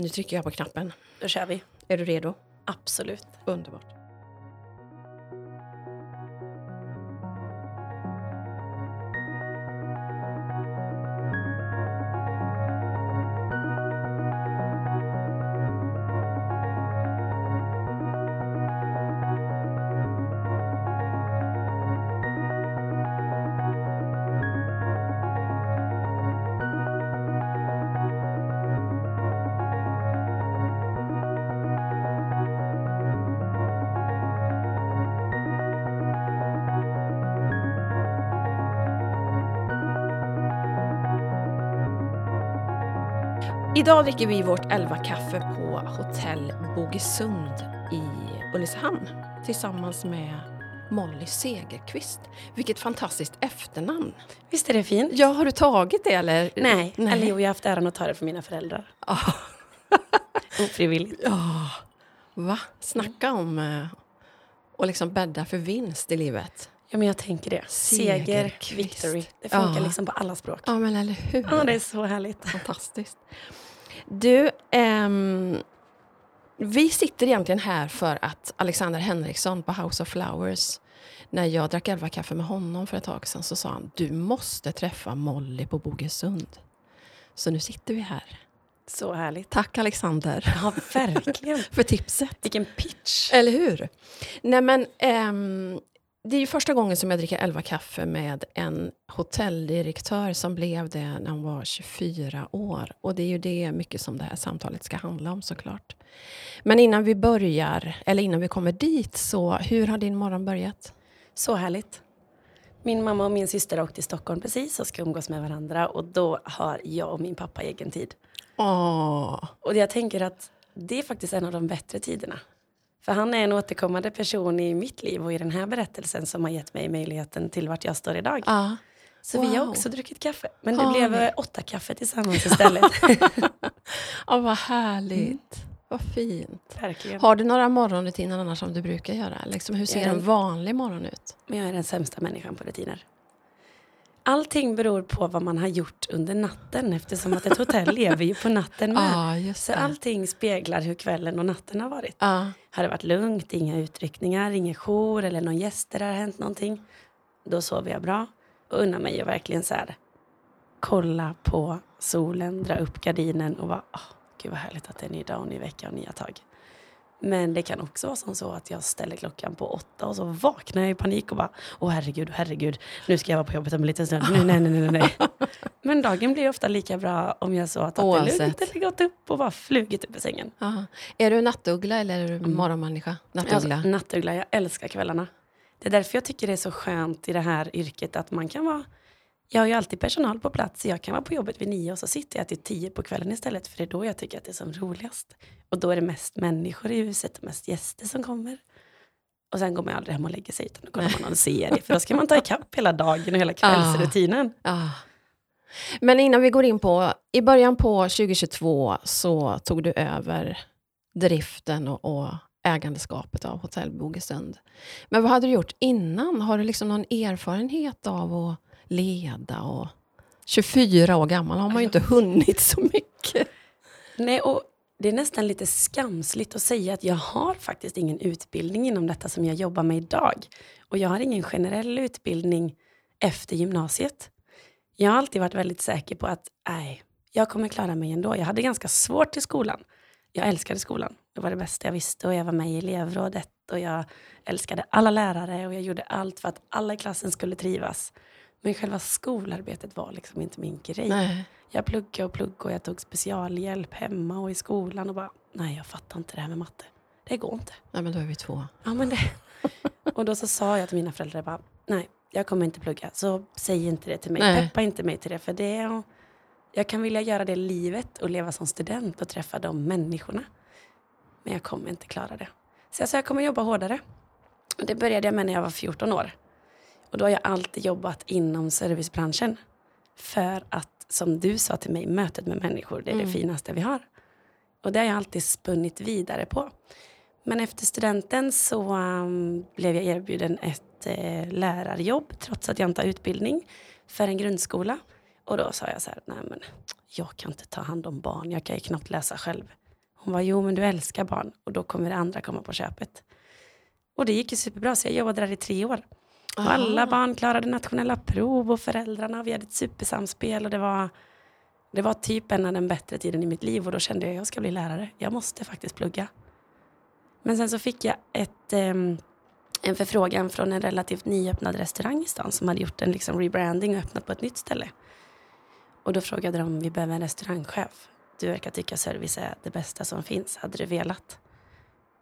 Nu trycker jag på knappen. Då kör vi. Är du redo? Absolut. Underbart. Idag dricker vi vårt 11-kaffe på hotell Bogesund i Ulricehamn tillsammans med Molly Segerqvist. Vilket fantastiskt efternamn! Visst är det fint? Ja, har du tagit det eller? Nej, eller jo, jag har haft äran att ta det från mina föräldrar. Ofrivilligt. Ja, va? Snacka om eh, och liksom bädda för vinst i livet. Ja, men jag tänker det. Seger, Segerqvist. victory. Det funkar Ja. liksom på alla språk. Ja, men eller hur? Ja, det är så härligt. Fantastiskt. Du, ehm, vi sitter egentligen här för att Alexander Henriksson på House of Flowers, när jag drack elva kaffe med honom för ett tag sedan, så sa han du måste träffa Molly på Bogesund. Så nu sitter vi här. Så härligt. Tack Alexander Ja, verkligen. för tipset. Vilken pitch. Eller hur? Nej men, ehm, det är ju första gången som jag dricker elva kaffe med en hotelldirektör som blev det när hon var 24 år. Och det är ju det mycket som det här samtalet ska handla om såklart. Men innan vi börjar, eller innan vi kommer dit, så hur har din morgon börjat? Så härligt. Min mamma och min syster har åkt till Stockholm precis och ska umgås med varandra och då har jag och min pappa egen tid. Åh, Och jag tänker att det är faktiskt en av de bättre tiderna. För han är en återkommande person i mitt liv och i den här berättelsen som har gett mig möjligheten till vart jag står idag. ja. Så vi har Wow. också druckit kaffe. Men det Har blev åtta kaffe tillsammans istället. ja, vad härligt. Vad fint. Verkligen. Har du några morgonrutiner annars som du brukar göra? Liksom, hur ser en vanlig morgon ut? Men jag är den sämsta människan på rutiner. Allting beror på vad man har gjort under natten eftersom att ett hotell lever ju på natten med. Just Så det. allting speglar hur kvällen och natten har varit. Ja. Har det varit lugnt, inga utryckningar, ingen jour eller någon gäster, har hänt någonting. Då sover jag bra och unnar mig att verkligen så här kolla på solen, dra upp gardinen och bara, åh, gud vad härligt att det är en ny dag och ny vecka och nya tag. Men det kan också vara som så att jag ställer klockan på åtta och så vaknar jag i panik och bara, åh herregud, herregud, nu ska jag vara på jobbet om en liten stund. Nej, nej, nej, nej, nej. Men dagen blir ofta lika bra om jag så har tagit det lugnt eller gått upp och bara flugit upp i sängen. Ja. Är du nattuggla eller är du morgonmänniska? Nattuggla? Alltså, nattuggla, jag älskar kvällarna. Det är därför jag tycker det är så skönt i det här yrket att man kan vara jag har ju alltid personal på plats, jag kan vara på jobbet vid nio och så sitter jag till tio på kvällen istället, för det är då jag tycker att det är som roligast. Och då är det mest människor i huset och mest gäster som kommer. Och sen går man aldrig hem och lägger sig, utan då kollar man någon serie, för då ska man ta ikapp hela dagen och hela kvällsrutinen. Ja. Men innan vi går in på, i början på 2022 så tog du över driften och, och ägandeskapet av Hotell Bogesund. Men vad hade du gjort innan? Har du liksom någon erfarenhet av att leda? Och 24 år gammal har man ju inte hunnit så mycket. Nej, och det är nästan lite skamsligt att säga att jag har faktiskt ingen utbildning inom detta som jag jobbar med idag. Och jag har ingen generell utbildning efter gymnasiet. Jag har alltid varit väldigt säker på att nej, jag kommer klara mig ändå. Jag hade ganska svårt i skolan. Jag älskade skolan. Det var det bästa jag visste och jag var med i elevrådet och jag älskade alla lärare och jag gjorde allt för att alla i klassen skulle trivas. Men själva skolarbetet var liksom inte min grej. Nej. Jag pluggade och pluggade och jag tog specialhjälp hemma och i skolan och bara, nej jag fattar inte det här med matte. Det går inte. Nej, men då är vi två. Ja, men det. Och då så sa jag till mina föräldrar bara, nej jag kommer inte plugga. Så säg inte det till mig. Nej. Peppa inte mig till det. För det är, jag kan vilja göra det livet och leva som student och träffa de människorna. Men jag kommer inte klara det. Så jag sa jag kommer jobba hårdare. Och det började jag med när jag var 14 år. Och då har jag alltid jobbat inom servicebranschen. För att, som du sa till mig, mötet med människor, det är det finaste vi har. Och det har jag alltid spunnit vidare på. Men efter studenten så um, blev jag erbjuden ett eh, lärarjobb, trots att jag inte har utbildning, för en grundskola. Och då sa jag så här, nej men jag kan inte ta hand om barn, jag kan ju knappt läsa själv. Hon var jo men du älskar barn och då kommer det andra komma på köpet. Och det gick ju superbra så jag jobbade där i tre år. Och alla barn klarade nationella prov och föräldrarna, vi hade ett supersamspel och det var, det var typ en av den bättre tiden i mitt liv och då kände jag att jag ska bli lärare. Jag måste faktiskt plugga. Men sen så fick jag ett, um, en förfrågan från en relativt nyöppnad restaurang i stan som hade gjort en liksom rebranding och öppnat på ett nytt ställe. Och då frågade de om vi behöver en restaurangchef. Du verkar tycka service är det bästa som finns. Hade du velat?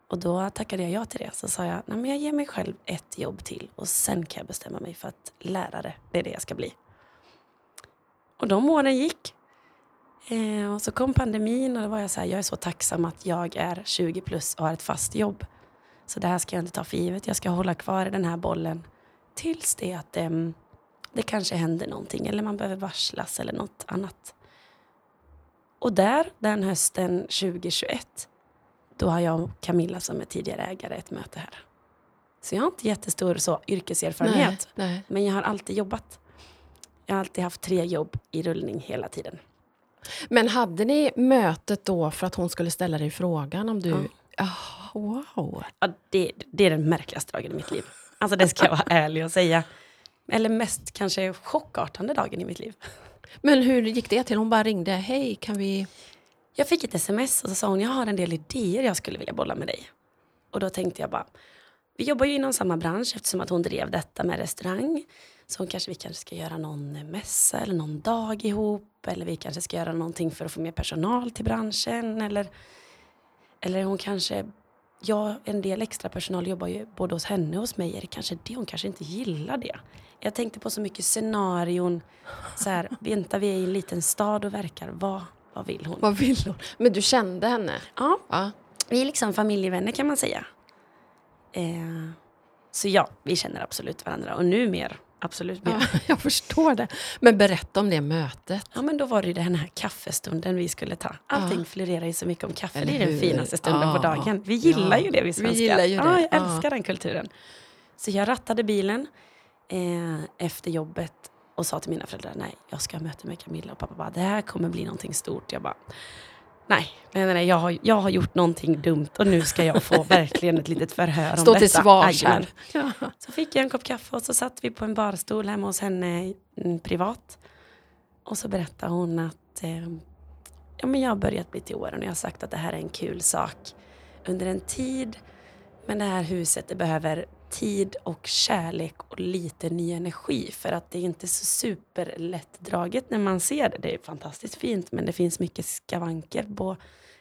Och då tackade jag ja till det. Så sa jag, nej men jag ger mig själv ett jobb till och sen kan jag bestämma mig för att lärare, det är det jag ska bli. Och de åren gick. Eh, och så kom pandemin och då var jag så här, jag är så tacksam att jag är 20 plus och har ett fast jobb. Så det här ska jag inte ta för givet. Jag ska hålla kvar i den här bollen tills det att eh, det kanske händer någonting eller man behöver varslas eller något annat. Och där, den hösten 2021, då har jag och Camilla som är tidigare ägare ett möte här. Så jag har inte jättestor så, yrkeserfarenhet, nej, nej. men jag har alltid jobbat. Jag har alltid haft tre jobb i rullning hela tiden. Men hade ni mötet då för att hon skulle ställa dig frågan om du... Ja. Oh, wow. Ja, det, det är den märkligaste dagen i mitt liv. Alltså det ska jag vara ärlig och säga. Eller mest kanske chockartande dagen i mitt liv. Men hur gick det till? Hon bara ringde. Hej, kan vi... Jag fick ett sms och så sa hon, jag har en del idéer jag skulle vilja bolla med dig. Och då tänkte jag bara, vi jobbar ju inom samma bransch eftersom att hon drev detta med restaurang. Så hon kanske, vi kanske ska göra någon eh, mässa eller någon dag ihop. Eller vi kanske ska göra någonting för att få mer personal till branschen. Eller, eller hon kanske, ja en del extra personal jobbar ju både hos henne och hos mig. Är det kanske det? Hon kanske inte gillar det. Jag tänkte på så mycket scenarion. Så här, vänta vi är i en liten stad och verkar. Vad, vad vill hon? Vad vill hon? Men du kände henne? Ja. ja. Vi är liksom familjevänner kan man säga. Eh, så ja, vi känner absolut varandra. Och nu mer. Absolut mer. Ja, jag förstår det. Men berätta om det mötet. Ja, men då var det den här kaffestunden vi skulle ta. Allting ja. florerar ju så mycket om kaffe. Eller det är den finaste stunden ja. på dagen. Vi gillar ju det vi svenskar. Vi gillar ju det. Ja, jag älskar den kulturen. Så jag rattade bilen eh, efter jobbet och sa till mina föräldrar, nej, jag ska ha möte med Camilla och pappa bara, det här kommer bli någonting stort. Jag bara, nej, nej, nej jag, har, jag har gjort någonting dumt och nu ska jag få verkligen ett litet förhör Stå om detta. Stå till svars här. Ja. Så fick jag en kopp kaffe och så satt vi på en barstol hemma hos henne mm, privat. Och så berättade hon att eh, ja, men jag har börjat bli till åren och jag har sagt att det här är en kul sak under en tid. Men det här huset det behöver tid och kärlek och lite ny energi. För att det är inte så superlättdraget när man ser det. Det är fantastiskt fint men det finns mycket skavanker på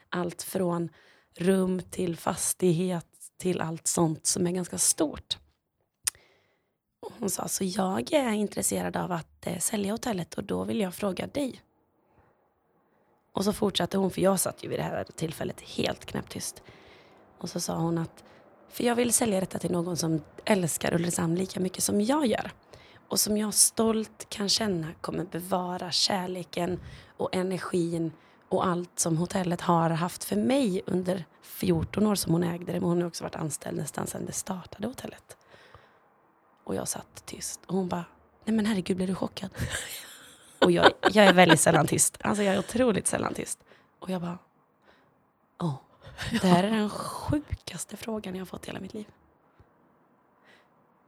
allt från rum till fastighet till allt sånt som är ganska stort. Och hon sa, så jag är intresserad av att eh, sälja hotellet och då vill jag fråga dig. Och så fortsatte hon, för jag satt ju vid det här tillfället helt knäpptyst. Och så sa hon att för jag vill sälja detta till någon som älskar Ulricehamn lika mycket som jag gör. Och som jag stolt kan känna kommer bevara kärleken och energin och allt som hotellet har haft för mig under 14 år som hon ägde det. Men hon har också varit anställd nästan sedan det startade hotellet. Och jag satt tyst och hon bara, nej men herregud blir du chockad? och jag, jag är väldigt sällan tyst. Alltså jag är otroligt sällan tyst. Och jag bara. Det här är den sjukaste frågan jag har fått i hela mitt liv.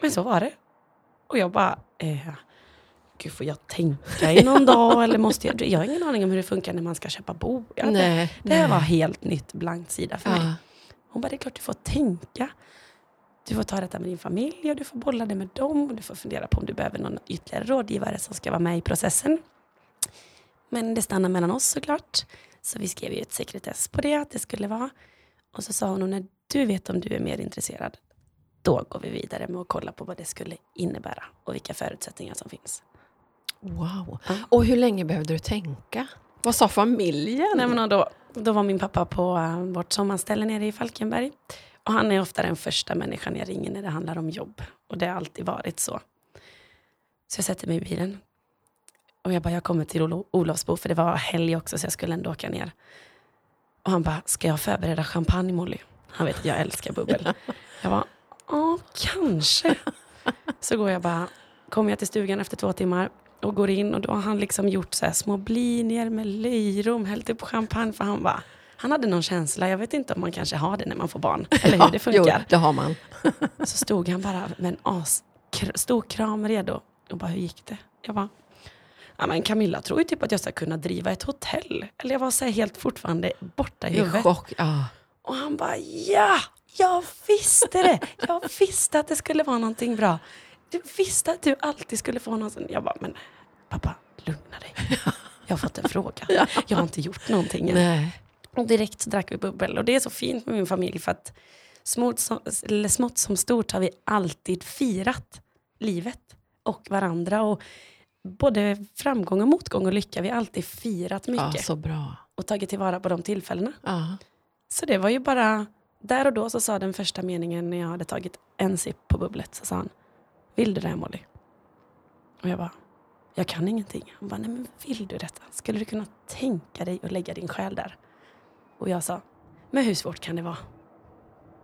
Men så var det. Och jag bara, eh, gud får jag tänka i någon dag eller måste jag? Jag har ingen aning om hur det funkar när man ska köpa bo. Ja, nej, det, det här var helt nytt blankt sida för mig. Hon bara, det är klart du får tänka. Du får ta detta med din familj och du får bolla det med dem. Och du får fundera på om du behöver någon ytterligare rådgivare som ska vara med i processen. Men det stannar mellan oss såklart. Så vi skrev ju ett sekretess på det, att det skulle vara. Och så sa hon, när du vet om du är mer intresserad, då går vi vidare med att kolla på vad det skulle innebära och vilka förutsättningar som finns. Wow. Och hur länge behövde du tänka? Vad sa familjen? Nej, men då, då var min pappa på uh, vårt sommarställe nere i Falkenberg. Och han är ofta den första människan jag ringer när det handlar om jobb. Och det har alltid varit så. Så jag sätter mig i bilen, och jag bara, jag kommer till Ol Olofsbo för det var helg också så jag skulle ändå åka ner. Och han bara, ska jag förbereda champagne Molly? Han vet att jag älskar bubbel. Jag bara, ja kanske. Så går jag bara, kommer jag till stugan efter två timmar och går in och då har han liksom gjort så små blinier med löjrom, hällt upp champagne för han bara, Han hade någon känsla, jag vet inte om man kanske har det när man får barn, eller hur det funkar. Jo, det har man. Så stod han bara med en as, stor kram redo. Och bara, hur gick det? Jag bara, ja men Camilla tror ju typ att jag ska kunna driva ett hotell. Eller jag var så helt fortfarande borta i huvudet. chock. Ja. Och han bara, ja, jag visste det. Jag visste att det skulle vara någonting bra. Du visste att du alltid skulle få någonting. Jag bara, men pappa, lugna dig. Jag har fått en fråga. Jag har inte gjort någonting än. Nej. Och direkt så drack vi bubbel. Och det är så fint med min familj för att smått som, smått som stort har vi alltid firat livet och varandra. Och både framgång och motgång och lycka. Vi har alltid firat Ja, mycket så bra. och tagit tillvara på de tillfällena. Ja. Så det var ju bara, där och då så sa den första meningen när jag hade tagit en sipp på bubblet så sa han, vill du det här Molly? Och jag bara, jag kan ingenting. Han bara, nej men vill du detta? Skulle du kunna tänka dig att lägga din själ där? Och jag sa, men hur svårt kan det vara?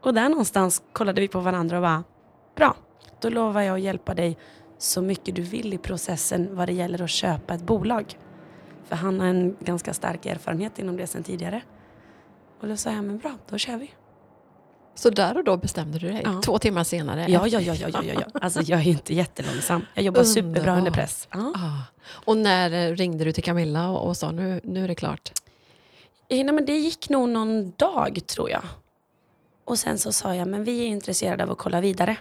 Och där någonstans kollade vi på varandra och bara, bra, då lovar jag att hjälpa dig så mycket du vill i processen vad det gäller att köpa ett bolag. För han har en ganska stark erfarenhet inom det sedan tidigare. Och då sa jag, men bra, då kör vi. Så där och då bestämde du dig? Ja. Två timmar senare? Ja, ja, ja, ja, ja, ja, ja. Alltså jag är inte jättelångsam. Jag jobbar superbra Underbart. under press. Ja. Ah. Och när eh, ringde du till Camilla och, och sa nu, nu är det klart? Eh, Nej, men det gick nog någon dag tror jag. Och sen så sa jag, men vi är intresserade av att kolla vidare.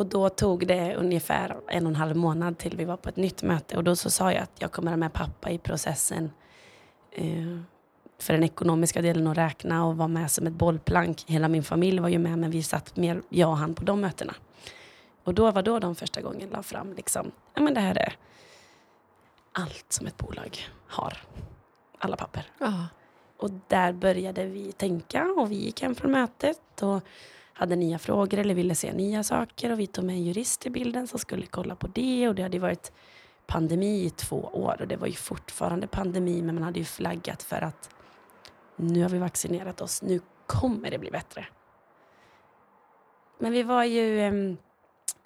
Och då tog det ungefär en och en halv månad till vi var på ett nytt möte. Och då så sa jag att jag kommer ha med pappa i processen. Eh, för den ekonomiska delen att räkna och vara med som ett bollplank. Hela min familj var ju med men vi satt mer, jag och han, på de mötena. Och då var då de första gången la fram liksom, ja men det här är allt som ett bolag har. Alla papper. Ja. Och där började vi tänka och vi gick hem från mötet och hade nya frågor eller ville se nya saker och vi tog med en jurist i bilden som skulle kolla på det och det hade varit pandemi i två år och det var ju fortfarande pandemi men man hade ju flaggat för att nu har vi vaccinerat oss, nu kommer det bli bättre. Men vi var ju,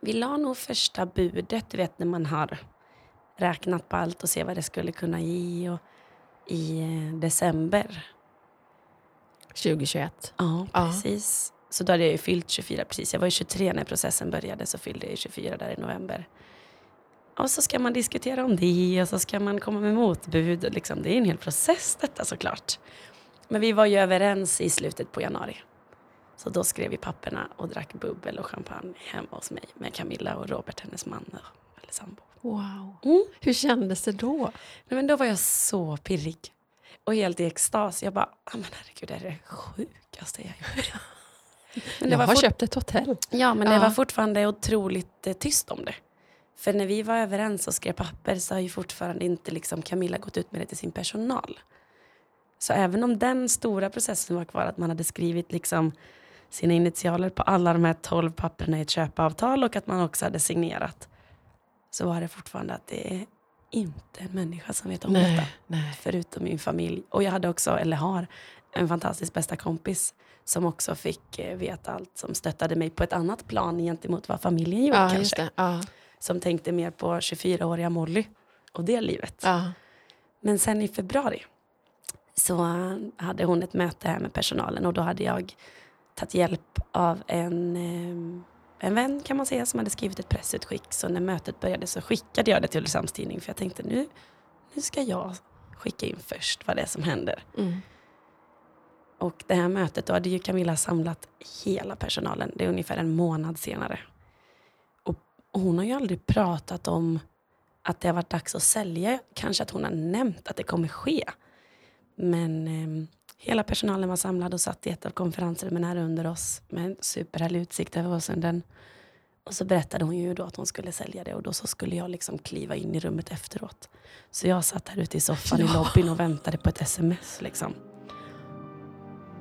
vi la nog första budet, du vet när man har räknat på allt och se vad det skulle kunna ge och i eh, december. 2021. Ja, Ja. Så då hade jag ju fyllt 24 precis. Jag var ju 23 när processen började så fyllde jag ju 24 där i november. Och så ska man diskutera om det och så ska man komma med motbud. och Liksom. Det är en hel process detta såklart. Men vi var ju överens i slutet på januari. Så då skrev vi papperna och drack bubbel och champagne hemma hos mig med Camilla och Robert, hennes man och- eller sambo. Wow. Mm. Hur kändes det då? Nej, men då var jag så pirrig. Och helt i extas. Jag bara, ah, men herregud, det är det sjukaste jag gjort. Men det jag var har köpt ett hotell. Ja, men det Ja. var fortfarande otroligt eh, tyst om det. För när vi var överens och skrev papper så har ju fortfarande inte liksom Camilla gått ut med det till sin personal. Så även om den stora processen var kvar, att man hade skrivit liksom sina initialer på alla de här tolv papperna i ett köpeavtal och att man också hade signerat, så var det fortfarande att det är inte en människa som vet om detta Nej, nej. förutom min familj. Och jag hade också, eller har, en fantastisk bästa kompis som också fick eh, veta allt, som stöttade mig på ett annat plan gentemot vad familjen gjorde Ja, kanske. Ja, Som tänkte mer på 24-åriga Molly och det livet. ja. Men sen i februari så eh, hade hon ett möte här med personalen och då hade jag tagit hjälp av en, eh, en vän kan man säga som hade skrivit ett pressutskick. Så när mötet började så skickade jag det till Ulricehamns Tidning för jag tänkte nu, nu ska jag skicka in först vad det är som händer. Mm. Och det här mötet, då hade ju Camilla samlat hela personalen. Det är ungefär en månad senare. Och hon har ju aldrig pratat om att det har varit dags att sälja. Kanske att hon har nämnt att det kommer ske. Men eh, hela personalen var samlad och satt i ett av konferensrummen här under oss med en superhärlig utsikt över Åsunden. Och så berättade hon ju då att hon skulle sälja det och då så skulle jag liksom kliva in i rummet efteråt. Så jag satt här ute i soffan i Ja. lobbyn och väntade på ett sms liksom.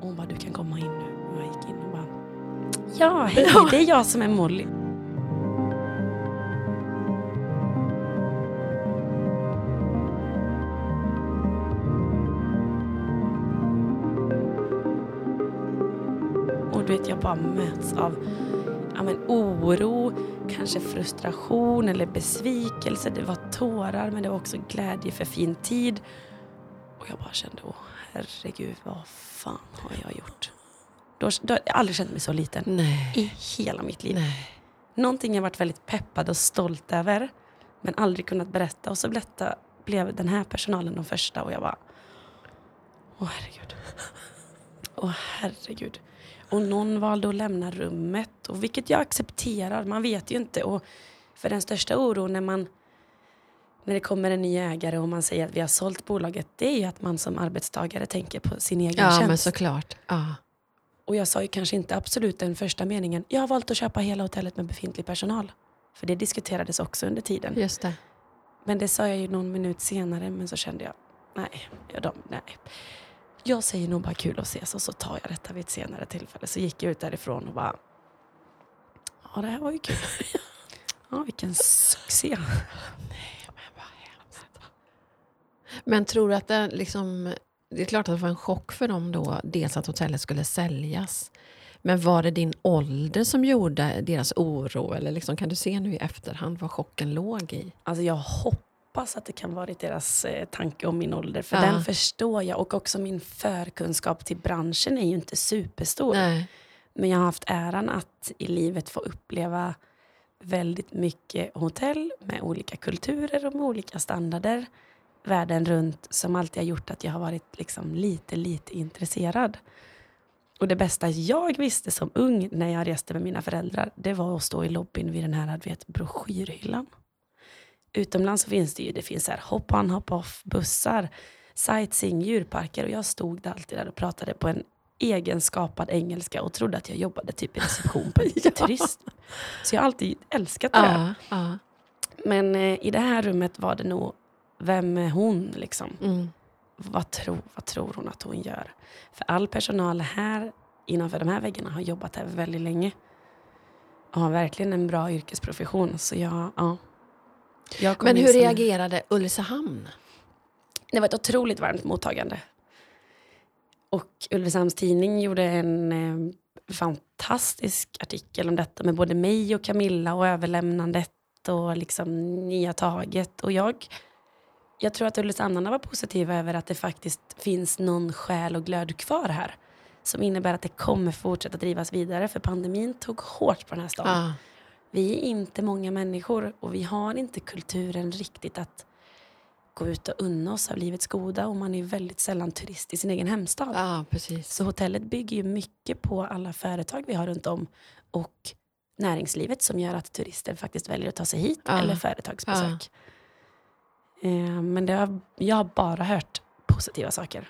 Och hon bara, du kan komma in nu. Och jag gick in och bara, ja hej, det är jag som är Molly. Och du vet, jag bara möts av ja, men, oro, kanske frustration eller besvikelse. Det var tårar men det var också glädje för fin tid. Och jag bara kände, åh herregud, vad fan har jag gjort? Då, då, jag har aldrig känt mig så liten Nej. i hela mitt liv. Nej. Någonting jag varit väldigt peppad och stolt över, men aldrig kunnat berätta. Och så berätta, blev den här personalen de första och jag bara, åh herregud. Åh herregud. Och någon valde att lämna rummet, och vilket jag accepterar, man vet ju inte. Och för den största oron när man när det kommer en ny ägare och man säger att vi har sålt bolaget, det är ju att man som arbetstagare tänker på sin egen Ja, tjänst. men såklart. Ja. Och jag sa ju kanske inte absolut den första meningen, jag har valt att köpa hela hotellet med befintlig personal. För det diskuterades också under tiden. Just det. Men det sa jag ju någon minut senare, men så kände jag, nej, ja, de, nej. Jag säger nog bara kul att ses och så tar jag detta vid ett senare tillfälle. Så gick jag ut därifrån och bara, ja det här var ju kul. Ja, vilken succé. Men tror du att det liksom... Det är klart att det var en chock för dem då, dels att hotellet skulle säljas. Men var det din ålder som gjorde deras oro? Eller liksom, kan du se nu i efterhand vad chocken låg i? Alltså jag hoppas att det kan varit deras eh, tanke om min ålder. För Ja. den förstår jag. Och också min förkunskap till branschen är ju inte superstor. Nej. Men jag har haft äran att i livet få uppleva väldigt mycket hotell med olika kulturer och med olika standarder världen runt som alltid har gjort att jag har varit liksom lite, lite intresserad. Och det bästa jag visste som ung när jag reste med mina föräldrar, det var att stå i lobbyn vid den här vet, broschyrhyllan. Utomlands så finns det ju, det finns här hop-on, hop-off, bussar, sightseeing, djurparker och jag stod där alltid där och pratade på en egenskapad engelska och trodde att jag jobbade typ i reception på en turist. Så jag har alltid älskat det där. Ja, ja. Men eh, i det här rummet var det nog, vem är hon liksom? Mm. Vad, tror, vad tror hon att hon gör? För all personal här innanför de här väggarna har jobbat här väldigt länge. Och har verkligen en bra yrkesprofession. Så jag, ja. Jag Men hur som- reagerade Ulricehamn? Det var ett otroligt varmt mottagande. Och Ulricehamns tidning gjorde en eh, fantastisk artikel om detta med både mig och Camilla och överlämnandet och liksom nya taget. Och jag, jag tror att Ulricehamnarna var positiva över att det faktiskt finns någon själ och glöd kvar här. Som innebär att det kommer fortsätta drivas vidare. För pandemin tog hårt på den här staden. Ja. Vi är inte många människor och vi har inte kulturen riktigt att gå ut och unna oss av livets goda och man är väldigt sällan turist i sin egen hemstad. precis. Så hotellet bygger ju mycket på alla företag vi har runt om och näringslivet som gör att turister faktiskt väljer att ta sig hit Ja. eller företagsbesök. Eh, men det har, jag har bara hört positiva saker.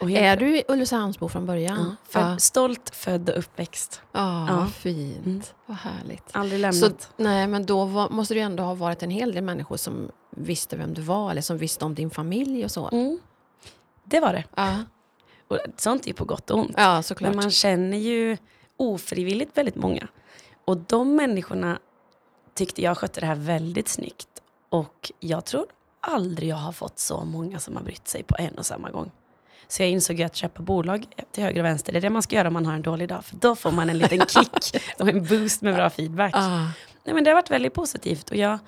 Är du Ulricehamnsbo från början? ja, född, Ja, Stolt, född och uppväxt. ja, Ja. fint. Mm. Vad härligt. Aldrig Så, lämnat. nej, men då var, måste ju ändå ha varit en hel del människor som visste vem du var eller som visste om din familj och så. Mm. Det var det. Ja, Och sånt är ju på gott och ont. ja såklart. Men man känner ju ofrivilligt väldigt många. Och de människorna tyckte jag skötte det här väldigt snyggt. Och jag tror aldrig jag har fått så många som har brytt sig på en och samma gång. Så jag insåg ju att köpa bolag till höger och vänster, det är det man ska göra om man har en dålig dag. För då får man en liten kick och en boost med bra feedback. Ja, Nej, men det har varit väldigt positivt. Och jag,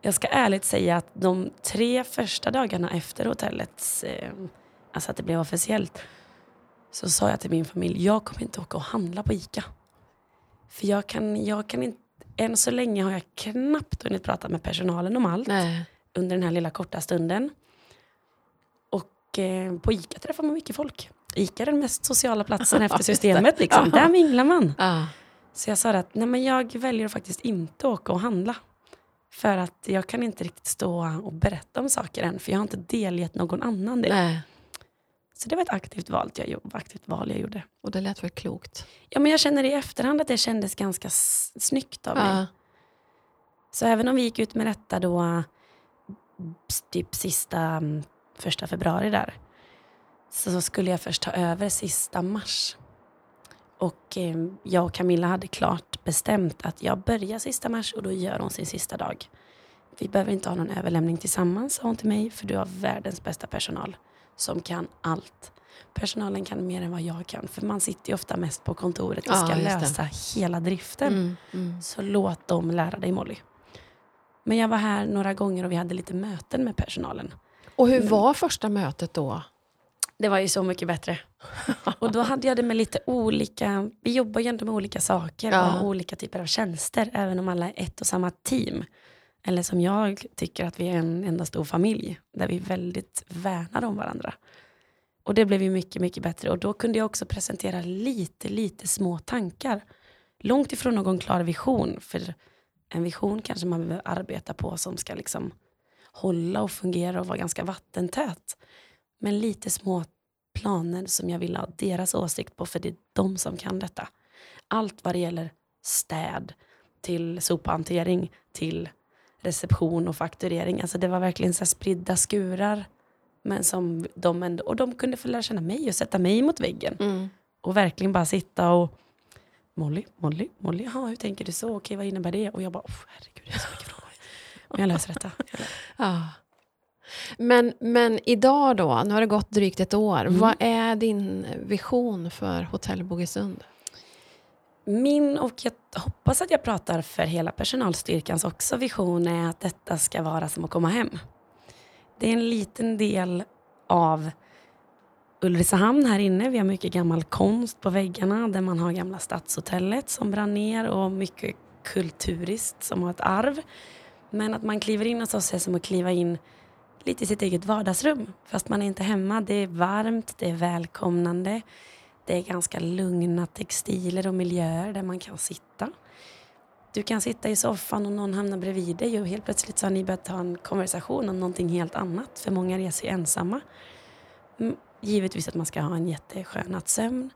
jag ska ärligt säga att de tre första dagarna efter hotellets, eh, alltså att det blev officiellt, så sa jag till min familj, jag kommer inte åka och handla på ICA. För jag kan, jag kan inte, än så länge har jag knappt hunnit prata med personalen om allt nej. under den här lilla korta stunden. Och eh, på ICA träffar man mycket folk. ICA är den mest sociala platsen efter systemet. Liksom. Där minglar man. Så jag sa att nej men jag väljer faktiskt inte åka och handla. För att jag kan inte riktigt stå och berätta om saker än. För jag har inte delgett någon annan det. nej. Så det var ett aktivt val jag, aktivt val jag gjorde. Och det lät väl klokt? Ja, men jag känner i efterhand att det kändes ganska snyggt av mig. Ja, Så även om vi gick ut med detta då typ sista mm, första februari där. Så, så skulle jag först ta över sista mars. Och eh, jag och Camilla hade klart bestämt att jag börjar sista mars och då gör hon sin sista dag. Vi behöver inte ha någon överlämning tillsammans, sa hon till mig, för du har världens bästa personal som kan allt. Personalen kan mer än vad jag kan, för man sitter ju ofta mest på kontoret och Ja, ska det. lösa hela driften. mm, mm. Så låt dem lära dig Molly. Men jag var här några gånger och vi hade lite möten med personalen. Och hur Mm. var första mötet då? Det var ju så mycket bättre. Och då hade jag det med lite olika, vi jobbar ju ändå med olika saker Ja. och olika typer av tjänster, även om alla är ett och samma team. Eller som jag tycker att vi är en enda stor familj, där vi väldigt värnar om varandra. Och det blev ju mycket, mycket bättre. Och då kunde jag också presentera lite, lite små tankar. Långt ifrån någon klar vision, för en vision kanske man behöver arbeta på som ska liksom hålla och fungera och vara ganska vattentät. Men lite små planer som jag vill ha deras åsikt på, för det är de som kan detta. Allt vad det gäller städ, till sophantering, till reception och fakturering. Alltså det var verkligen så spridda skurar. Men som de ändå, och de kunde få lära känna mig och sätta mig mot väggen. Mm. Och verkligen bara sitta och Molly, Molly, Molly, jaha, hur tänker du så? Okej, vad innebär det? Och jag bara, oh, herregud, det är så mycket frågor. Men jag löser detta. Jag löser. Ja. Men, men idag då, nu har det gått drygt ett år. Mm. Vad är din vision för Hotell Bogesund? Min, och jag hoppas att jag pratar för hela personalstyrkans också, vision är att detta ska vara som att komma hem. Det är en liten del av Ulricehamn här inne. Vi har mycket gammal konst på väggarna där man har gamla Stadshotellet som brann ner och mycket kulturiskt som har ett arv. Men att man kliver in hos oss är som att kliva in lite i sitt eget vardagsrum. Fast man är inte hemma. Det är varmt, det är välkomnande. Det är ganska lugna textiler och miljöer där man kan sitta. Du kan sitta i soffan och någon hamnar bredvid dig och helt plötsligt så har ni börjat ha en konversation om någonting helt annat. För många reser ju ensamma. Mm, Givetvis att man ska ha en jätteskön nattsömn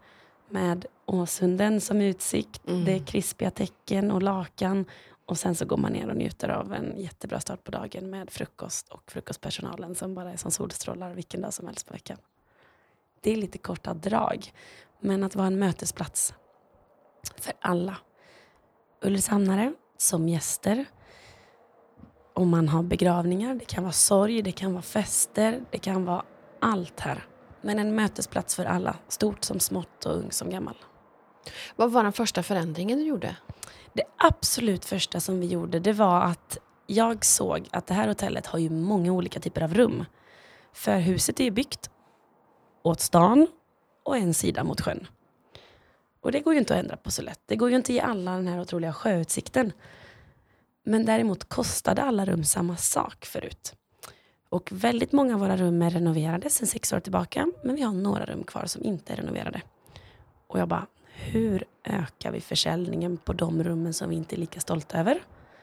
med Åsunden som utsikt. Mm. Det är krispiga täcken och lakan. Och sen så går man ner och njuter av en jättebra start på dagen med frukost och frukostpersonalen som bara är som solstrålar vilken dag som helst på veckan. Det är lite korta drag. Men att vara en mötesplats för alla. Ulricehamnare som gäster. Om man har begravningar, det kan vara sorg, det kan vara fester, det kan vara allt här. Men en mötesplats för alla, stort som smått och ung som gammal. Vad var den första förändringen du gjorde? Det absolut första som vi gjorde det var att jag såg att det här hotellet har ju många olika typer av rum. För huset är ju byggt åt stan och en sida mot sjön. Och det går ju inte att ändra på så lätt. Det går ju inte att ge alla den här otroliga sjöutsikten. Men däremot kostade alla rum samma sak förut. Och väldigt många av våra rum är renoverade sedan sex år tillbaka. Men vi har några rum kvar som inte är renoverade. Och jag bara, hur ökar vi försäljningen på de rummen som vi inte är lika stolta över?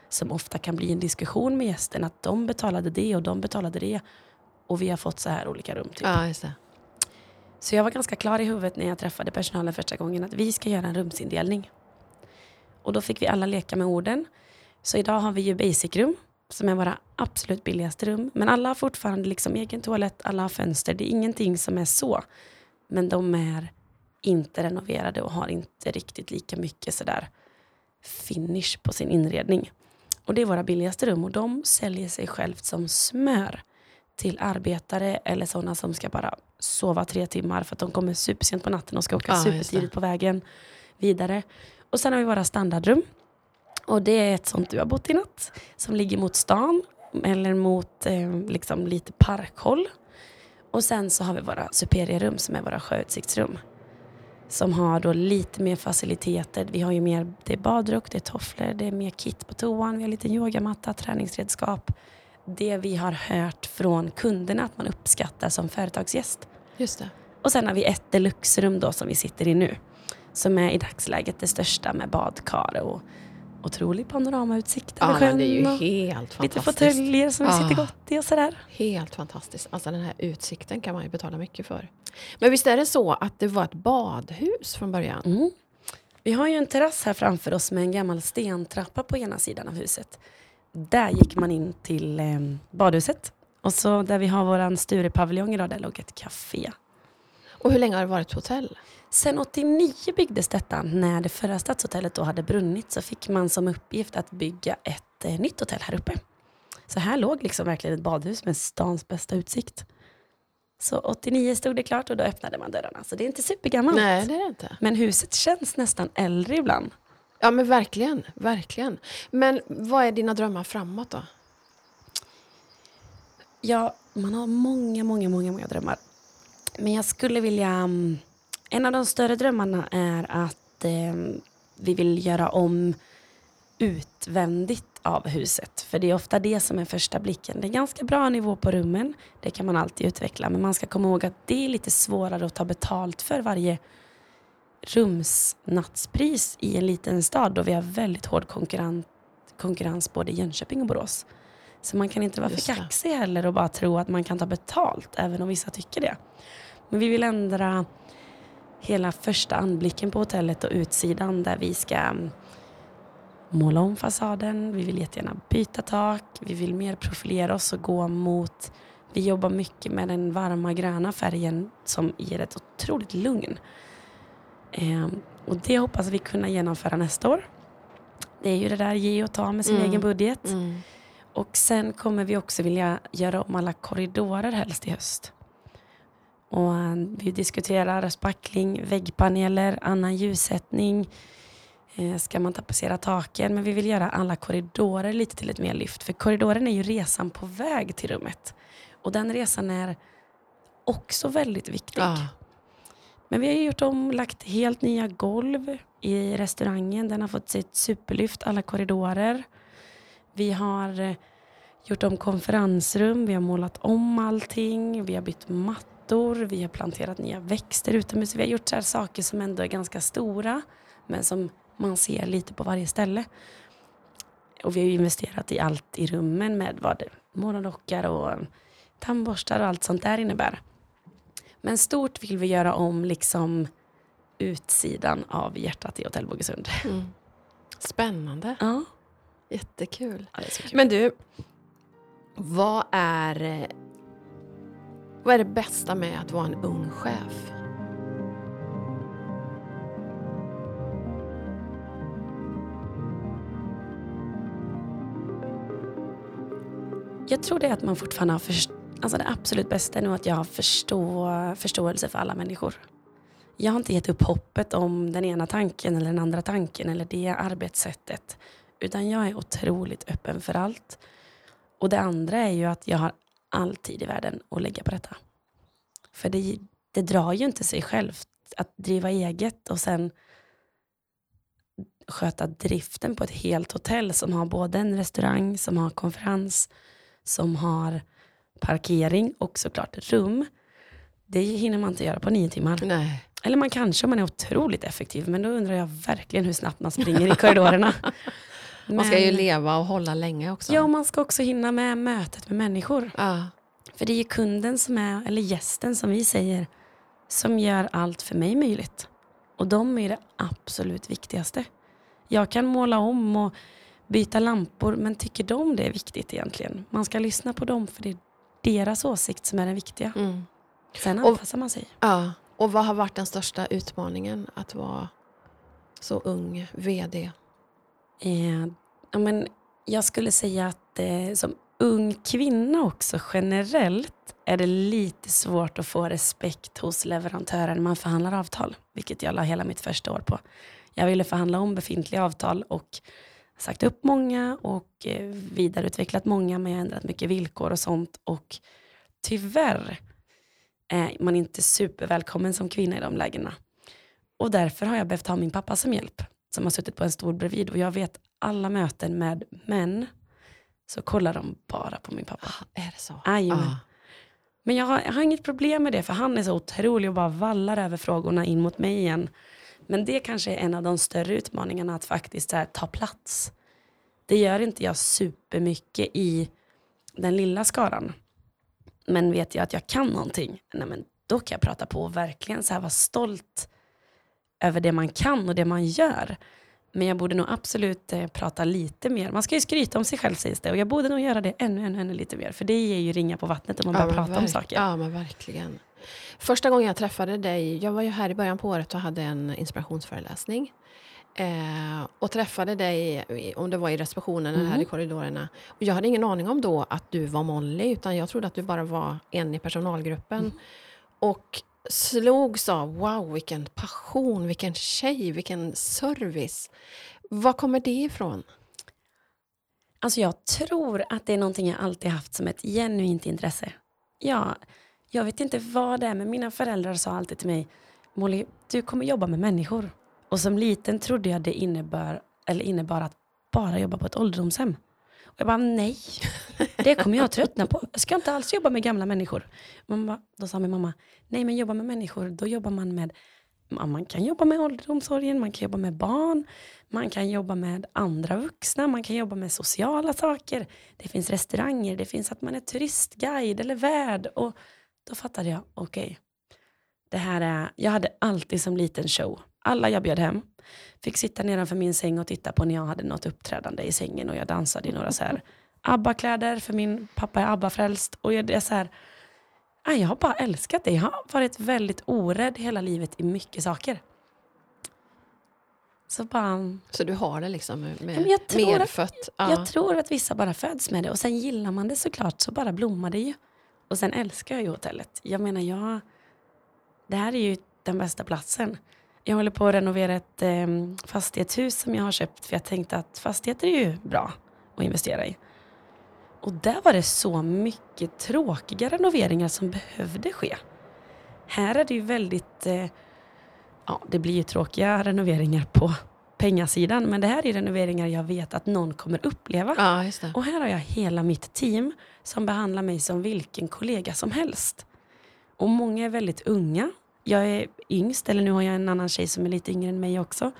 Som ofta kan bli en diskussion med gästen att de betalade det och de betalade det. Och vi har fått så här olika rum. Typ. Ja, just det. Så jag var ganska klar i huvudet när jag träffade personalen första gången att vi ska göra en rumsindelning. Och då fick vi alla leka med orden. Så idag har vi ju basic-rum som är våra absolut billigaste rum. Men alla har fortfarande liksom egen toalett, alla har fönster. Det är ingenting som är så. Men de är inte renoverade och har inte riktigt lika mycket sådär finish på sin inredning. Och det är våra billigaste rum och de säljer sig självt som smör till arbetare eller sådana som ska bara sova tre timmar för att de kommer supersent på natten och ska åka det. supertidigt på vägen vidare. Och sen har vi våra standardrum. Och det är ett sånt du har bott i natt som ligger mot stan eller mot eh, liksom lite parkhåll. Och sen så har vi våra superierum som är våra sjöutsiktsrum. Som har då lite mer faciliteter. Vi har ju mer, det är badrock, det är tofflor, det är mer kit på toan, vi har lite yogamatta, träningsredskap. Det vi har hört från kunderna att man uppskattar som företagsgäst. Just det. Och sen har vi ett deluxe-rum då som vi sitter i nu. Som är i dagsläget det största med badkar och otrolig panoramautsikt över Ja, men sjön. det är ju helt lite fantastiskt. fåtöljer som vi Ah. sitter gott i och sådär. Helt fantastiskt. Alltså den här utsikten kan man ju betala mycket för. Men visst är det så att det var ett badhus från början? Mm. Vi har ju en terrass här framför oss med en gammal stentrappa på ena sidan av huset. Där gick man in till eh, badhuset. Och så där vi har våran Sturepaviljong idag, där låg ett café. Och hur länge har det varit hotell? Sen 89 byggdes detta. När det förra stadshotellet då hade brunnit så fick man som uppgift att bygga ett eh, nytt hotell här uppe. Så här låg liksom verkligen ett badhus med stans bästa utsikt. Så 89 stod det klart och då öppnade man dörrarna. Så det är inte supergammalt. Nej, det är det inte. Men huset känns nästan äldre ibland. Ja, men verkligen. Verkligen. Men vad är dina drömmar framåt då? Ja, man har många, många, många, många drömmar. Men jag skulle vilja... Mm, en av de större drömmarna är att eh, vi vill göra om utvändigt av huset. För det är ofta det som är första blicken. Det är ganska bra nivå på rummen. Det kan man alltid utveckla. Men man ska komma ihåg att det är lite svårare att ta betalt för varje rumsnattspris i en liten stad då vi har väldigt hård konkurrens, konkurrens både i Jönköping och Borås. Så man kan inte vara Just för det. kaxig heller och bara tro att man kan ta betalt, även om vissa tycker det. Men vi vill ändra hela första anblicken på hotellet och utsidan där vi ska mm, måla om fasaden, vi vill jättegärna byta tak, vi vill mer profilera oss och gå mot vi jobbar mycket med den varma gröna färgen som ger ett otroligt lugn. Ehm, och det hoppas vi kunna genomföra nästa år. Det är ju det där ge och ta med sin Mm. egen budget. Mm. Och sen kommer vi också vilja göra om alla korridorer helst i höst. Och eh, vi diskuterar spackling, väggpaneler, annan ljussättning. Eh, ska man tapetsera taken? Men vi vill göra alla korridorer lite till ett mer lyft. För korridoren är ju resan på väg till rummet. Och den resan är också väldigt viktig. Ja. Men vi har gjort om, lagt helt nya golv i restaurangen. Den har fått sitt superlyft, alla korridorer. Vi har eh, gjort om konferensrum, vi har målat om allting, vi har bytt mattor, vi har planterat nya växter utomhus. Vi har gjort så saker som ändå är ganska stora, men som man ser lite på varje ställe. Och vi har investerat i allt i rummen med vad morgonrockar och tandborstar och allt sånt där innebär. Men stort vill vi göra om liksom utsidan av hjärtat i Hotell Bogesund. Mm. Spännande. Ja, Jättekul. ja. Men du, vad är, vad är det bästa med att vara en ung chef? Jag tror det är att man fortfarande har först- alltså det absolut bästa är nog att jag har förstå, förståelse för alla människor. Jag har inte gett upp hoppet om den ena tanken eller den andra tanken eller det arbetssättet. Utan jag är otroligt öppen för allt. Och det andra är ju att jag har all tid i världen att lägga på detta. För det, det drar ju inte sig självt att driva eget och sen sköta driften på ett helt hotell som har både en restaurang, som har konferens, som har parkering och såklart rum. Det hinner man inte göra på nio timmar. Nej. Eller man kanske om man är otroligt effektiv, men då undrar jag verkligen hur snabbt man springer i korridorerna. Man ska ju Men- leva och hålla länge också. Ja, och man ska också hinna med mötet med människor. Ja. För det är ju kunden som är, eller gästen som vi säger, som gör allt för mig möjligt. Och de är det absolut viktigaste. Jag kan måla om och byta lampor, men tycker de det är viktigt egentligen? Man ska lyssna på dem, för det är deras åsikt som är den viktiga. Mm. Sen Och- anpassar man sig. ja. Och vad har varit den största utmaningen att vara så ung VD? Eh, ja, men jag skulle säga att eh, som ung kvinna också generellt är det lite svårt att få respekt hos leverantören när man förhandlar avtal. Vilket jag la hela mitt första år på. Jag ville förhandla om befintliga avtal och sagt upp många och eh, vidareutvecklat många men jag har ändrat mycket villkor och sånt. Och tyvärr är man inte supervälkommen som kvinna i de lägena. Och därför har jag behövt ha min pappa som hjälp som har suttit på en stol bredvid och jag vet alla möten med män så kollar de bara på min pappa. Ah, Är det så? Jajamän. Ja. Men jag har, jag har inget problem med det för han är så otrolig och bara vallar över frågorna in mot mig igen. Men det kanske är en av de större utmaningarna att faktiskt här, ta plats. Det gör inte jag supermycket i den lilla skaran. Men vet jag att jag kan någonting, nej men då kan jag prata på och verkligen så här vara stolt över det man kan och det man gör. Men jag borde nog absolut eh, prata lite mer. Man ska ju skryta om sig själv sägs det. Och jag borde nog göra det ännu, ännu, ännu lite mer. För det ger ju ringa på vattnet om man börjar men prata om saker. Ja, men verkligen. Första gången jag träffade dig, jag var ju här i början på året och hade en inspirationsföreläsning. Eh, och träffade dig, om det var i receptionen eller här Mhm. i korridorerna. Och jag hade ingen aning om då att du var Molly, utan jag trodde att du bara var en i personalgruppen. Mm. Och slogs av, wow vilken passion, vilken tjej, vilken service. Var kommer det ifrån? Alltså jag tror att det är någonting jag alltid haft som ett genuint intresse. Jag, Jag vet inte vad det är, men mina föräldrar sa alltid till mig, Molly, du kommer jobba med människor. Och som liten trodde jag det innebar, eller innebar att bara jobba på ett ålderdomshem. Jag bara, nej, det kommer jag tröttna på. Jag ska inte alls jobba med gamla människor. Mamma, då sa min mamma, nej men jobba med människor, då jobbar man med man kan jobba med ålderdomsorgen, man kan jobba med barn, man kan jobba med andra vuxna, man kan jobba med sociala saker. Det finns restauranger, det finns att man är turistguide eller värd. Och då fattade jag, okej, okay, det här är, jag hade alltid som liten show. Alla jag bjöd hem fick sitta nedanför min säng och titta på när jag hade något uppträdande i sängen och jag dansade i några så här ABBA-kläder för min pappa är ABBA-frälst. Och jag, är så här, jag har bara älskat det. Jag har varit väldigt orädd hela livet i mycket saker. Så, bara, så du har det liksom med, jag tror medfött? Att, ja. Jag tror att vissa bara föds med det och sen gillar man det såklart så bara blommar det ju. Och sen älskar jag ju hotellet. Jag menar, jag, det här är ju den bästa platsen. Jag håller på att renovera ett eh, fastighetshus som jag har köpt för jag tänkte att fastigheter är ju bra att investera i. Och där var det så mycket tråkiga renoveringar som behövde ske. Här är det ju väldigt, eh, ja det blir ju tråkiga renoveringar på pengasidan men det här är renoveringar jag vet att någon kommer uppleva. Ja, och här har jag hela mitt team som behandlar mig som vilken kollega som helst. Och många är väldigt unga. Jag är yngst, eller nu har jag en annan tjej som är lite yngre än mig också.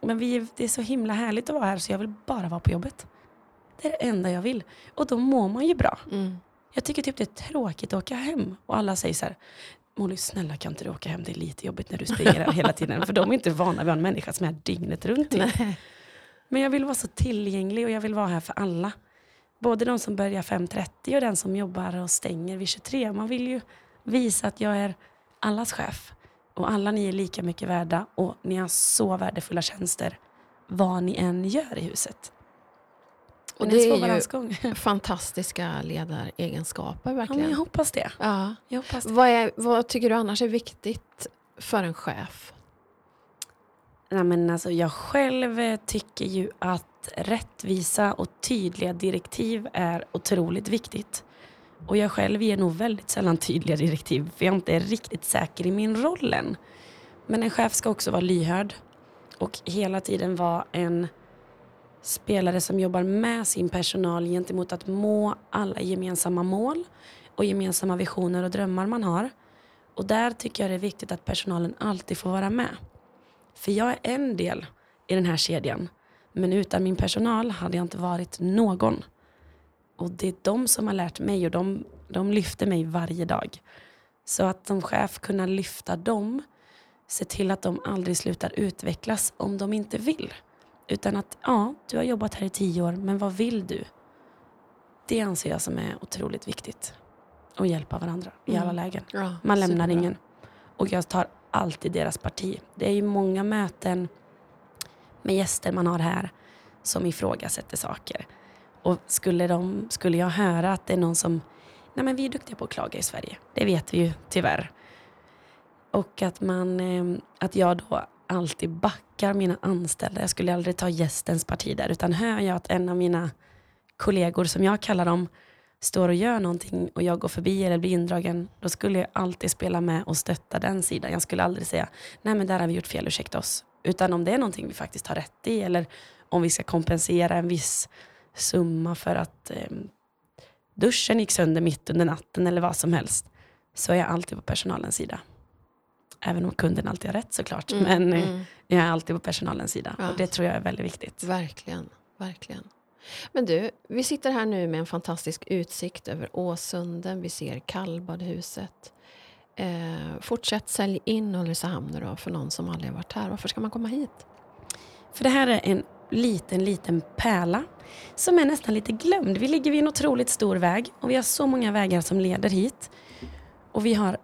Men vi, det är så himla härligt att vara här så jag vill bara vara på jobbet. Det är det enda jag vill. Och då mår man ju bra. Mm. Jag tycker typ det är tråkigt att åka hem. Och alla säger så här, Molly snälla kan inte du åka hem? Det är lite jobbigt när du springer här hela tiden. För de är inte vana vid en människa som är dygnet runt. Typ. Men jag vill vara så tillgänglig och jag vill vara här för alla. Både de som börjar 5.30 och den som jobbar och stänger vid 23. Man vill ju visa att jag är allas chef. Och alla ni är lika mycket värda och ni har så värdefulla tjänster vad ni än gör i huset. Och det är ju fantastiska ledaregenskaper verkligen. Ja, jag hoppas det. Ja. Jag hoppas det. Vad, är, vad tycker du annars är viktigt för en chef? Nej, men alltså, jag själv tycker ju att rättvisa och tydliga direktiv är otroligt viktigt. Och jag själv ger nog väldigt sällan tydliga direktiv för jag inte är riktigt säker i min roll än. Men en chef ska också vara lyhörd och hela tiden vara en spelare som jobbar med sin personal gentemot att må alla gemensamma mål och gemensamma visioner och drömmar man har. Och där tycker jag det är viktigt att personalen alltid får vara med. För jag är en del i den här kedjan. Men utan min personal hade jag inte varit någon. Och det är de som har lärt mig och de, de lyfter mig varje dag. Så att som chef kunna lyfta dem, se till att de aldrig slutar utvecklas om de inte vill. Utan att, ja, du har jobbat här i tio år, men vad vill du? Det anser jag som är otroligt viktigt. Att hjälpa varandra i alla mm. lägen. Ja, Man lämnar superbra. ingen. Och jag tar alltid deras parti. Det är ju många möten med gäster man har här som ifrågasätter saker. Och skulle, de, skulle jag höra att det är någon som, nej men vi är duktiga på att klaga i Sverige, det vet vi ju tyvärr. Och att, man, eh, att jag då alltid backar mina anställda. Jag skulle aldrig ta gästens parti där, utan hör jag att en av mina kollegor, som jag kallar dem, står och gör någonting och jag går förbi eller blir indragen, då skulle jag alltid spela med och stötta den sidan. Jag skulle aldrig säga, nej men där har vi gjort fel, ursäkta oss. Utan om det är någonting vi faktiskt har rätt i eller om vi ska kompensera en viss summa för att eh, duschen gick sönder mitt under natten eller vad som helst, så är jag alltid på personalens sida. Även om kunden alltid har rätt såklart. Mm, men eh, mm. jag är alltid på personalens sida. Ja. Och det tror jag är väldigt viktigt. Verkligen, verkligen. Men du, vi sitter här nu med en fantastisk utsikt över Åsunden. Vi ser kallbadhuset. Eh, fortsätt sälj in Ulricehamn då för någon som aldrig har varit här. Varför ska man komma hit? För det här är en liten, liten pärla som är nästan lite glömd. Vi ligger vid en otroligt stor väg och vi har så många vägar som leder hit. Och vi har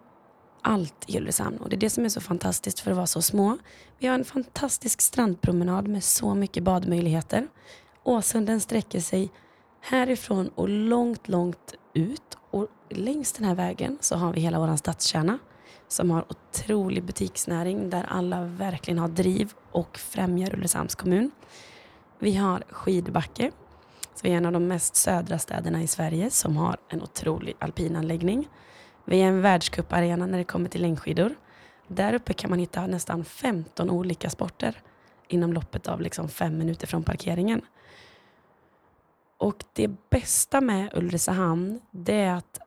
allt i Ulricehamn och det är det som är så fantastiskt för att vara så små. Vi har en fantastisk strandpromenad med så mycket badmöjligheter. Åsunden sträcker sig härifrån och långt, långt ut och längs den här vägen så har vi hela vår stadskärna som har otrolig butiksnäring där alla verkligen har driv och främjar Ulricehamns kommun. Vi har Skidbacke, som är en av de mest södra städerna i Sverige som har en otrolig alpinanläggning. Vi är en världscuparena när det kommer till längdskidor. Där uppe kan man hitta nästan 15 olika sporter inom loppet av liksom fem minuter från parkeringen. Och det bästa med Ulricehamn, det är att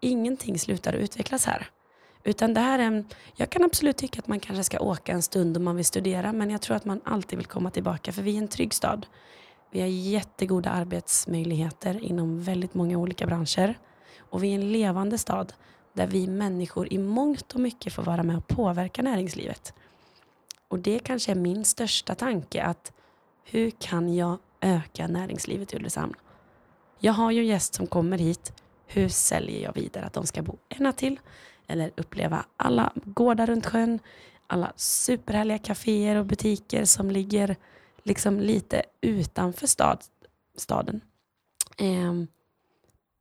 ingenting slutar utvecklas här. Utan det här är en, jag kan absolut tycka att man kanske ska åka en stund om man vill studera, men jag tror att man alltid vill komma tillbaka, för vi är en trygg stad. Vi har jättegoda arbetsmöjligheter inom väldigt många olika branscher. Och vi är en levande stad där vi människor i mångt och mycket får vara med och påverka näringslivet. Och det kanske är min största tanke, att hur kan jag öka näringslivet i Ulricehamn? Jag har ju en gäst som kommer hit. Hur säljer jag vidare att de ska bo en natt till? Eller uppleva alla gårdar runt sjön, alla superhärliga kaféer och butiker som ligger liksom lite utanför stad, staden. Eh,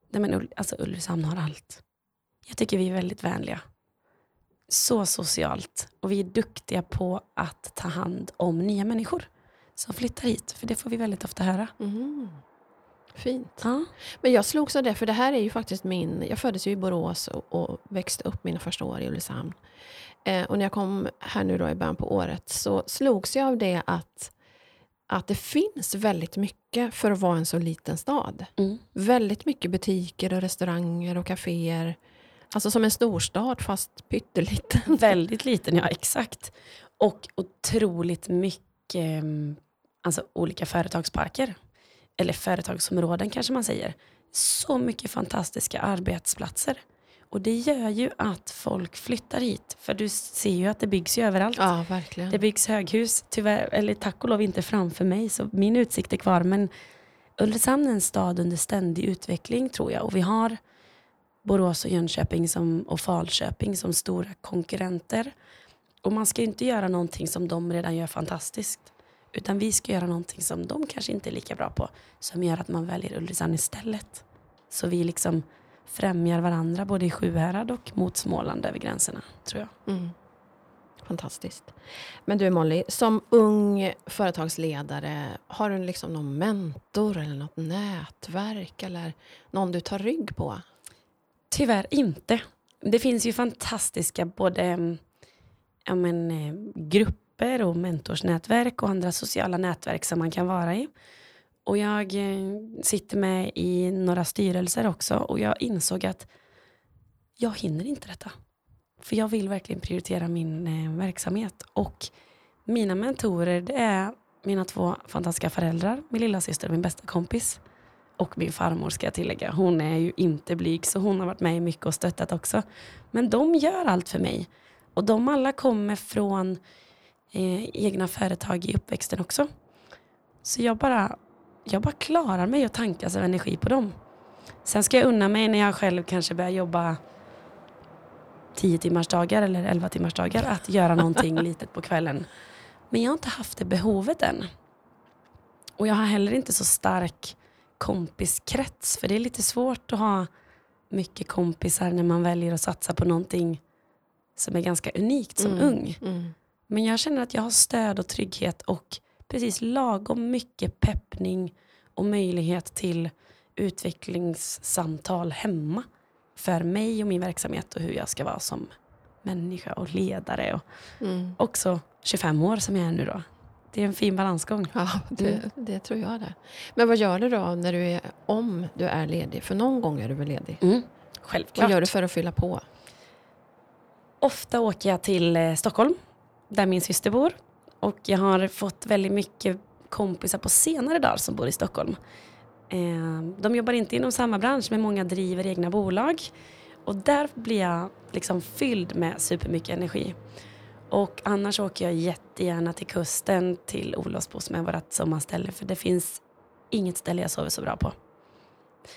nej men, alltså Ulricehamn har allt. Jag tycker vi är väldigt vänliga. Så socialt. Och vi är duktiga på att ta hand om nya människor som flyttar hit. För det får vi väldigt ofta höra. Mm. Fint. Ja. Men jag slogs av det, för det här är ju faktiskt min... Jag föddes ju i Borås och, och växte upp mina första år i Ulricehamn. Eh, och när jag kom här nu då i början på året så slogs jag av det att, att det finns väldigt mycket för att vara en så liten stad. Mm. Väldigt mycket butiker och restauranger och kaféer. Alltså som en storstad fast pytteliten. Väldigt liten, ja exakt. Och otroligt mycket mm, alltså, olika företagsparker. Eller företagsområden kanske man säger. Så mycket fantastiska arbetsplatser. Och det gör ju att folk flyttar hit. För du ser ju att det byggs ju överallt. Ja, verkligen. Det byggs höghus, tyvärr, eller tack och lov inte framför mig, så min utsikt är kvar. Men Ulricehamn är en stad under ständig utveckling tror jag. Och vi har Borås och Jönköping som, och Falköping som stora konkurrenter. Och man ska ju inte göra någonting som de redan gör fantastiskt. Utan vi ska göra någonting som de kanske inte är lika bra på. Som gör att man väljer Ulricehamn istället. Så vi liksom främjar varandra både i Sjuhärad och mot Småland över gränserna, tror jag. Mm. Fantastiskt. Men du Molly, som ung företagsledare, har du liksom någon mentor eller något nätverk eller någon du tar rygg på? Tyvärr inte. Det finns ju fantastiska både ja, men, eh, grupper och mentorsnätverk och andra sociala nätverk som man kan vara i. Och jag eh, sitter med i några styrelser också och jag insåg att jag hinner inte detta. För jag vill verkligen prioritera min eh, verksamhet. Och mina mentorer det är mina två fantastiska föräldrar, min lilla syster och min bästa kompis. Och min farmor ska jag tillägga. Hon är ju inte blyg så hon har varit med mycket och stöttat också. Men de gör allt för mig. Och de alla kommer från eh, egna företag i uppväxten också. Så jag bara, jag bara klarar mig och tankas av energi på dem. Sen ska jag unna mig när jag själv kanske börjar jobba 10 timmars dagar eller 11 timmars dagar att göra någonting litet på kvällen. Men jag har inte haft det behovet än. Och jag har heller inte så stark kompiskrets. För det är lite svårt att ha mycket kompisar när man väljer att satsa på någonting som är ganska unikt som Mm. ung. Mm. Men jag känner att jag har stöd och trygghet och precis lagom mycket peppning och möjlighet till utvecklingssamtal hemma för mig och min verksamhet och hur jag ska vara som människa och ledare och Mm. också 25 år som jag är nu då. Det är en fin balansgång. Ja, det, det tror jag det. Men vad gör du då när du är, om du är ledig? För någon gång är du väl ledig? Mm. Självklart. Vad gör du för att fylla på? Ofta åker jag till eh, Stockholm, där min syster bor. Och jag har fått väldigt mycket kompisar på senare dagar som bor i Stockholm. Eh, de jobbar inte inom samma bransch, men många driver egna bolag. Och där blir jag liksom fylld med supermycket energi. Och annars åker jag jättegärna till kusten, till Olofsbo som är vårt sommarställe. För det finns inget ställe jag sover så bra på.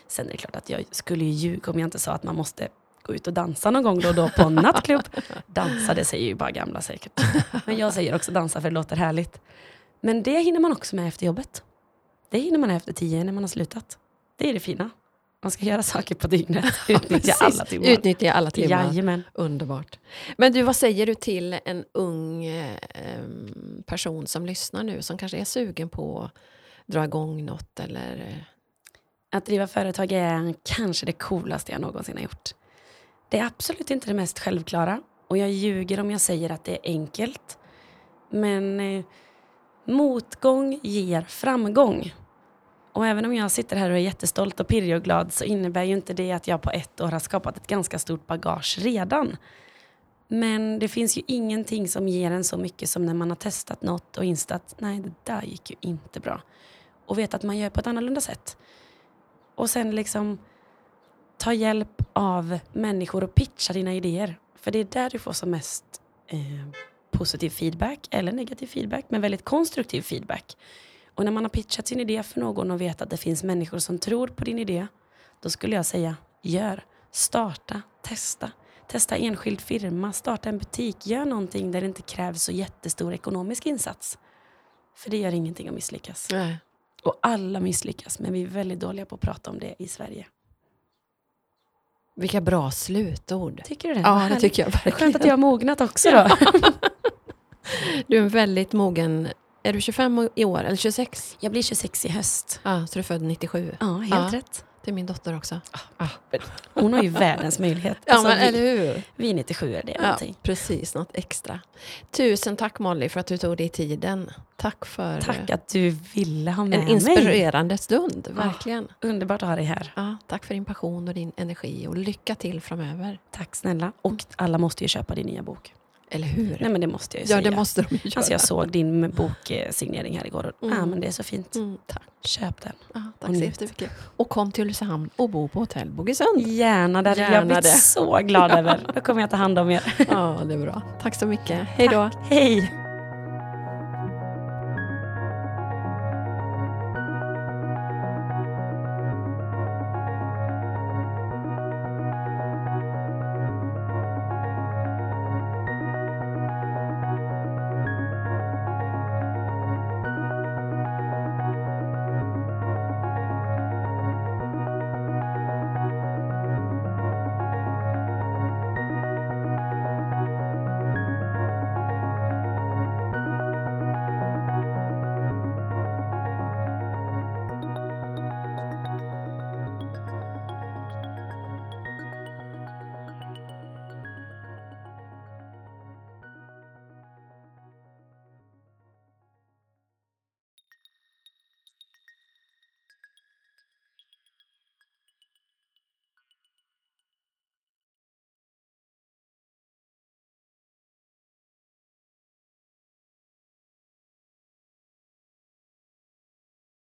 Sen är det klart att jag skulle ljuga om jag inte sa att man måste gå ut och dansa någon gång då och då på en nattklubb. Dansa, det säger ju bara gamla säkert. Men jag säger också dansa för det låter härligt. Men det hinner man också med efter jobbet. Det hinner man efter tio när man har slutat. Det är det fina. Man ska göra saker på dygnet. Utnyttja alla timmar. Utnyttja alla timmar. Jajamän. Underbart. Men du, vad säger du till en ung eh, person som lyssnar nu, som kanske är sugen på att dra igång något eller... Att driva företag är kanske det coolaste jag någonsin har gjort. Det är absolut inte det mest självklara. Och jag ljuger om jag säger att det är enkelt. Men eh, motgång ger framgång. Och även om jag sitter här och är jättestolt och pirrig och glad så innebär ju inte det att jag på ett år har skapat ett ganska stort bagage redan. Men det finns ju ingenting som ger en så mycket som när man har testat något och insett att nej, det där gick ju inte bra. Och vet att man gör på ett annorlunda sätt. Och sen liksom ta hjälp av människor och pitcha dina idéer. För det är där du får som mest eh, positiv feedback eller negativ feedback, men väldigt konstruktiv feedback. Och när man har pitchat sin idé för någon och vet att det finns människor som tror på din idé, då skulle jag säga gör, starta, testa. Testa enskild firma, starta en butik, gör någonting där det inte krävs så jättestor ekonomisk insats. För det gör ingenting att misslyckas. Nej. Och alla misslyckas, men vi är väldigt dåliga på att prata om det i Sverige. Vilka bra slutord. Tycker du det? Ja, det tycker jag verkligen. Skönt att jag har mognat också då. Du är en väldigt mogen... Är du 25 i år eller 26? Jag blir 26 i höst. Ja, så du är född 97. Ja, helt Ja. rätt. Är min dotter också. Hon har ju världens möjlighet. Ja, Alltså, men vi, eller hur? vi är 97 är det Ja, någonting. precis, något extra. Tusen tack Molly för att du tog dig tiden. Tack för Tack att du ville ha med en mig. inspirerande stund, verkligen. Underbart att ha dig här. Ja, tack för din passion och din energi och lycka till framöver. Tack snälla. Och alla måste ju köpa din nya bok. Eller hur? Nej men det måste jag ju ja, säga. det måste de göra. Alltså jag såg din boksignering här igår och Mm. ah, men det är så fint. Mm, tack. Köp den. Och tack så njut. jättemycket. Och kom till Ulricehamn och bo på hotell Bogesund. Gärna, det jag Gärna blivit det. så glad över. Då kommer jag ta hand om er. Ja, det är bra. Tack så mycket. Hej då. Hej!